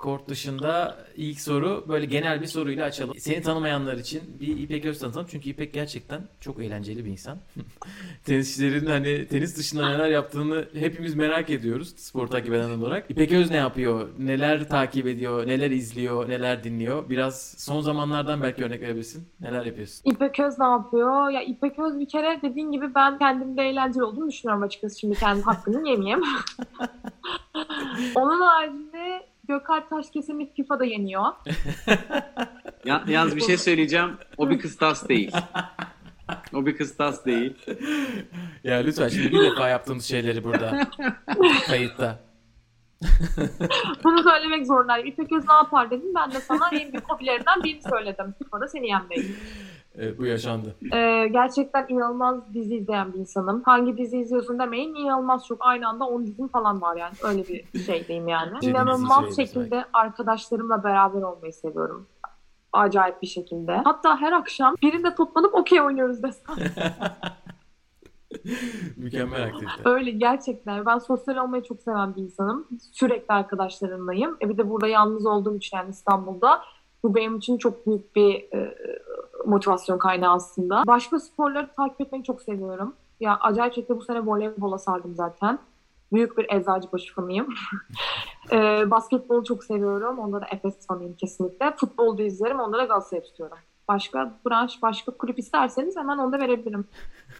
Kort dışında ilk soru böyle genel bir soruyla açalım. Seni tanımayanlar için bir İpek Öz tanıtalım. Çünkü İpek gerçekten çok eğlenceli bir insan. (laughs) Tenisçilerin hani tenis dışında neler yaptığını hepimiz merak ediyoruz spor takip eden olarak. İpek Öz ne yapıyor? Neler takip ediyor? Neler izliyor? Neler dinliyor? Biraz son zamanlardan belki örnek verebilirsin. Neler yapıyorsun? İpek Öz ne yapıyor? Ya İpek Öz bir kere dediğin gibi ben kendimde eğlenceli olduğunu düşünüyorum açıkçası. Şimdi kendi hakkını yemeyeyim. (laughs) Onun haricinde Gökalp Taşkesem'i FIFA'da yeniyor. (laughs) Ya, yalnız bir şey söyleyeceğim. O bir kıstas değil. (laughs) O bir kıstas değil. Ya lütfen şimdi bir defa yaptığımız şeyleri burada kayıtta. (laughs) Bunu söylemek zorundayım. İpek Öz ne yapar dedim. Ben de sana en büyük hobilerinden birini söyledim. FIFA'da seni yenmeyi. Evet, bu yaşandı. Ee, gerçekten inanılmaz dizi izleyen bir insanım. Hangi dizi izliyorsun demeyin. inanılmaz çok. Aynı anda 10 dizim falan var yani. Öyle bir (laughs) şeydeyim yani. İnanılmaz şekilde arkadaşlarımla beraber olmayı seviyorum. Acayip bir şekilde. Hatta her akşam birinde toplanıp okey oynuyoruz desem. (laughs) Mükemmel aktivite. Öyle gerçekten. Ben sosyal olmayı çok seven bir insanım. Sürekli arkadaşlarımlayım. E bir de burada yalnız olduğum için yani İstanbul'da bu benim için çok büyük bir e, motivasyon kaynağı aslında. Başka sporları takip etmeyi çok seviyorum. Ya acayip şekilde bu sene voleybola sardım zaten. Büyük bir Eczacıbaşı fanıyım. (laughs) e, basketbolu çok seviyorum. Onda da Efes fanıyım kesinlikle. Futbolu da izlerim. Onda da Galatasaray'ı tutuyorum. Başka branş, başka kulüp isterseniz hemen onu da verebilirim.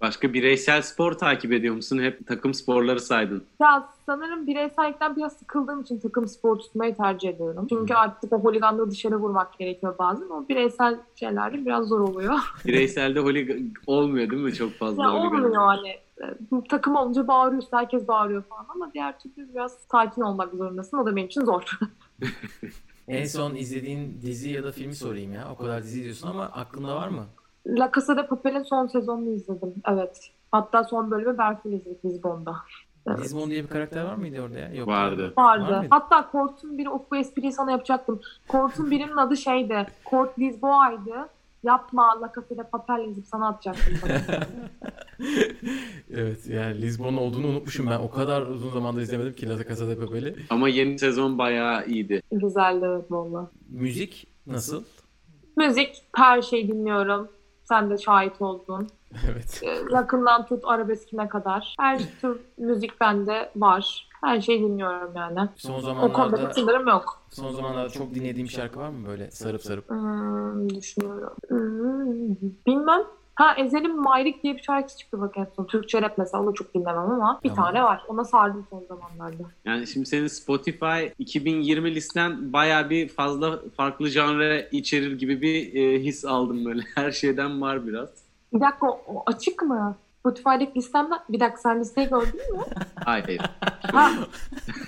Başka bireysel spor takip ediyor musun? Hep takım sporları saydın. Ya sanırım bireysellikten biraz sıkıldığım için takım spor tutmayı tercih ediyorum. Çünkü artık o holiganlığı dışarı vurmak gerekiyor bazen. O bireysel şeylerde biraz zor oluyor. (laughs) Bireyselde holigan olmuyor değil mi çok fazla ya olmuyor hani. E, Takım olunca bağırıyorsun, herkes bağırıyor falan ama diğer türlü biraz sakin olmak zorundasın. O da benim için zor. (laughs) En son izlediğin dizi ya da filmi sorayım ya. O kadar dizi izliyorsun ama aklında var mı? La Casa de Papel'in son sezonunu izledim. Evet. Hatta son bölümü Berfin izledik Lisbon'da. Evet. Lisbon diye bir karakter var mıydı orada ya? Yok. Vardı. Vardı. Var? Hatta Kort'un biri, of bu espriyi sana yapacaktım. Kort'un birinin adı şeydi. Kort Lisboa'ydı. Yapma La Casa de Papel yazıp sana atacaktım. (laughs) evet yani Lisbon olduğunu unutmuşum ben. O kadar uzun zamandır izlemedim ki La Casa de Papel'i. Ama yeni sezon bayağı iyiydi. Güzeldi evet valla. Müzik nasıl? Müzik her şeyi dinliyorum. Sen de şahit oldun. Evet. Ee, Yakından tut arabeskine kadar. Her tür müzik bende var. Her şeyi dinliyorum yani. Son O konuda zamanlarda bir sınırım yok. son zamanlarda çok dinlediğim şarkı var mı böyle sarıp sarıp? Hmm, düşünüyorum. Hmm, bilmem. Ha Ezel'in Mayrik diye bir şarkısı çıktı bak en son. Türkçe rap mesela onu çok dinlemem ama bir Tamam. tane var. Ona sardım son zamanlarda. Yani şimdi senin Spotify 2020 listen bayağı bir fazla farklı janre içerir gibi bir e, his aldım böyle. (laughs) Her şeyden var biraz. Bir dakika o, o açık mı? Spotify'daki listemden bir dakika sen listeyi gördün mü? (laughs) Hayır hayır. Ha.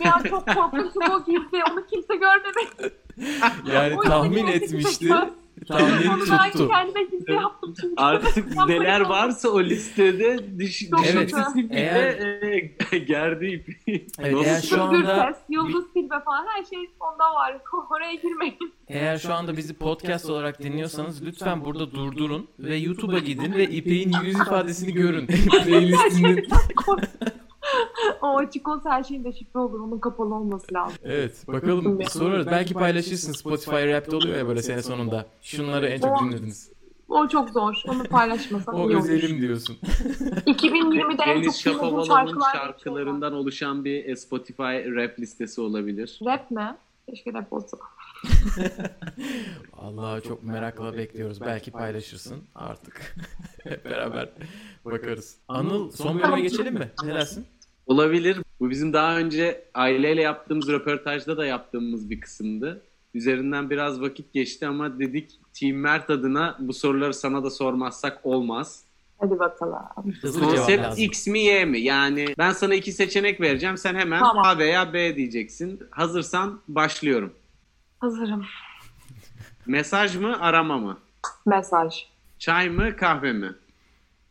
Ya çok korkunç o gizli. Onu kimse görmedi. Yani O tahmin yüzden etmişti. Tahmin tuttu. kendime gizli yaptım çünkü. Artık neler varsa o listede düş, düşüncesi kötü. bile e, gerdi ipi. Evet, eğer şu anda- Gürses, Yıldız Tilbe falan her şey onda var. (laughs) Oraya girmeyin. Eğer şu anda bizi podcast olarak dinliyorsanız lütfen burada durdurun ve YouTube'a gidin ve İpek'in yüz ifadesini görün. (laughs) Playlistinin. (laughs) O açık olsa her şeyin de şifre olur. Onun kapalı olması lazım. Evet bakalım sorarız. Belki paylaşırsın Spotify Rap'te oluyor ya böyle sene sonunda. Şunları en çok dinlediniz. O çok zor. Onu paylaşmasam (laughs) O iyi olur. özelim diyorsun. (laughs) 2020'de en çok dinlediğim şarkılar şarkılarından oluşan bir e, Spotify rap listesi olabilir. Rap mi? Keşke rap olsa. Allah'a çok merakla bekliyoruz. Belki paylaşırsın artık. Hep beraber bakarız. Anıl son bölüme geçelim mi? Ne dersin? Olabilir. Bu bizim daha önce aileyle yaptığımız röportajda da yaptığımız bir kısımdı. Üzerinden biraz vakit geçti ama dedik Team Mert adına bu soruları sana da sormazsak olmaz. Hadi bakalım. Hızlı cevap Konsept lazım. X mi Y mi? Yani ben sana iki seçenek vereceğim. Sen hemen Tamam. A veya B diyeceksin. Hazırsan başlıyorum. Hazırım. Mesaj mı arama mı? Mesaj. Çay mı kahve mi?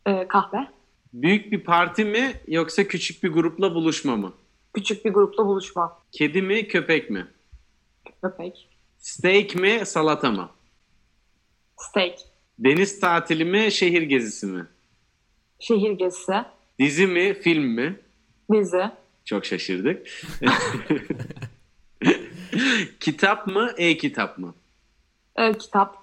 Ee, kahve. Büyük bir parti mi yoksa küçük bir grupla buluşma mı? Küçük bir grupla buluşma. Kedi mi köpek mi? Köpek. Steak mi salata mı? Steak. Deniz tatili mi, şehir gezisi mi? Şehir gezisi, Dizi mi, film mi? dizi, Çok şaşırdık. (laughs) kitap mı, e-kitap mı? e, kitap.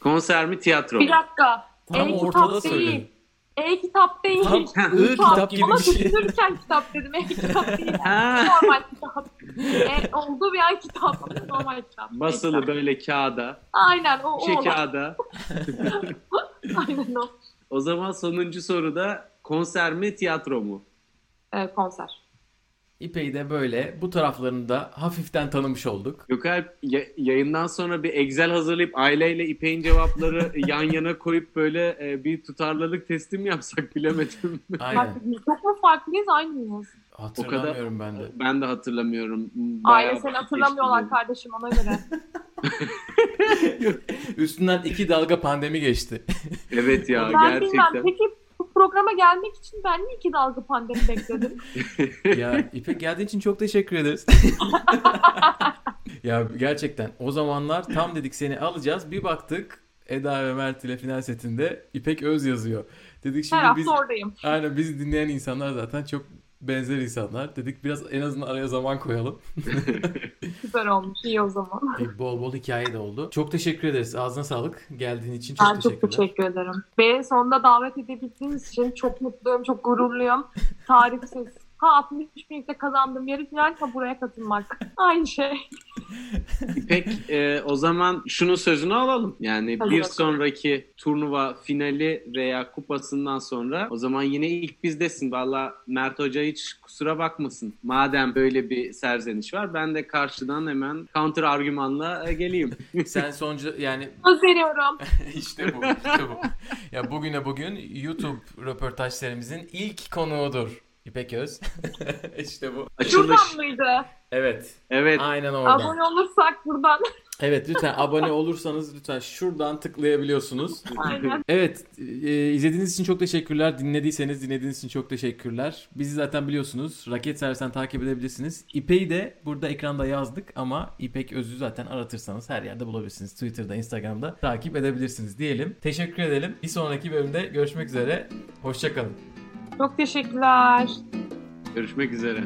Konser mi, tiyatro Bir mu? dakika. Tam E-kitap ortada değil. söyledin. E-kitap değil. Tam ı kitap gibi Ama bir şey. düşünürken kitap dedim. E-kitap değil. Normal kitap. E, oldu bir an kitap. Normal kitap. Basılı E-kitap. böyle kağıda, Aynen o, o şey olan. kağıda. (laughs) Aynen o. O zaman sonuncu soruda konser mi, tiyatro mu? E, konser. İpek'i de böyle bu taraflarını da hafiften tanımış olduk. Gökalp ya- yayından sonra bir Excel hazırlayıp aileyle İpek'in cevapları (laughs) yan yana koyup böyle e, bir tutarlılık testi mi yapsak bilemedim. Aynen. Mu farklıyız aynı mıyız? Hatırlamıyorum ben de. Ben de hatırlamıyorum. Bayağı Aile seni vakit hatırlamıyorlar geçti kardeşim ona göre. (laughs) Üstünden iki dalga pandemi geçti. Evet ya ben bilmem. gerçekten. Peki programa gelmek için ben niye iki dalga pandemi bekledim? (laughs) ya İpek geldiğin için çok teşekkür ederiz. (laughs) ya gerçekten o zamanlar tam dedik seni alacağız. Bir baktık Eda ve Mert ile final setinde İpek Öz yazıyor. Dedik Her şimdi hafta biz oradayım. aynen bizi dinleyen insanlar zaten çok benzer insanlar. Dedik biraz en azından araya zaman koyalım. (laughs) Süper olmuş. İyi o zaman. (laughs) E, bol bol hikaye de oldu. Çok teşekkür ederiz. Ağzına sağlık. Geldiğin için çok Ben çok teşekkürler. teşekkür ederim. Beni sonunda davet edebildiğiniz için çok mutluyum, çok gururluyum. Tarifsiz. (laughs) Ha 60 birlikte kazandığım yarı final ha buraya katılmak. Aynı şey. İpek e, o zaman şunun sözünü alalım. Yani Hadi bir bakalım. sonraki turnuva finali veya kupasından sonra o zaman yine ilk bizdesin. Valla Mert Hoca hiç kusura bakmasın. Madem böyle bir serzeniş var ben de karşıdan hemen counter argümanla e, geleyim. (laughs) Sen soncu yani (laughs) Söz veriyorum. (laughs) işte bu. işte bu. Ya bugüne bugün YouTube röportaj serimizin ilk konuğudur. İpek Öz. (laughs) işte bu. Açılış. Şuradan mıydı? Evet. Evet. Aynen oradan. Abone olursak buradan. Evet lütfen abone olursanız lütfen şuradan tıklayabiliyorsunuz. Aynen. Evet e, izlediğiniz için çok teşekkürler. Dinlediyseniz dinlediğiniz için çok teşekkürler. Bizi zaten biliyorsunuz. Raket Servisten takip edebilirsiniz. İpek'i de burada ekranda yazdık ama İpek Öz'ü zaten aratırsanız her yerde bulabilirsiniz. Twitter'da, Instagram'da takip edebilirsiniz diyelim. Teşekkür edelim. Bir sonraki bölümde görüşmek üzere. Hoşçakalın. Çok teşekkürler. Görüşmek üzere.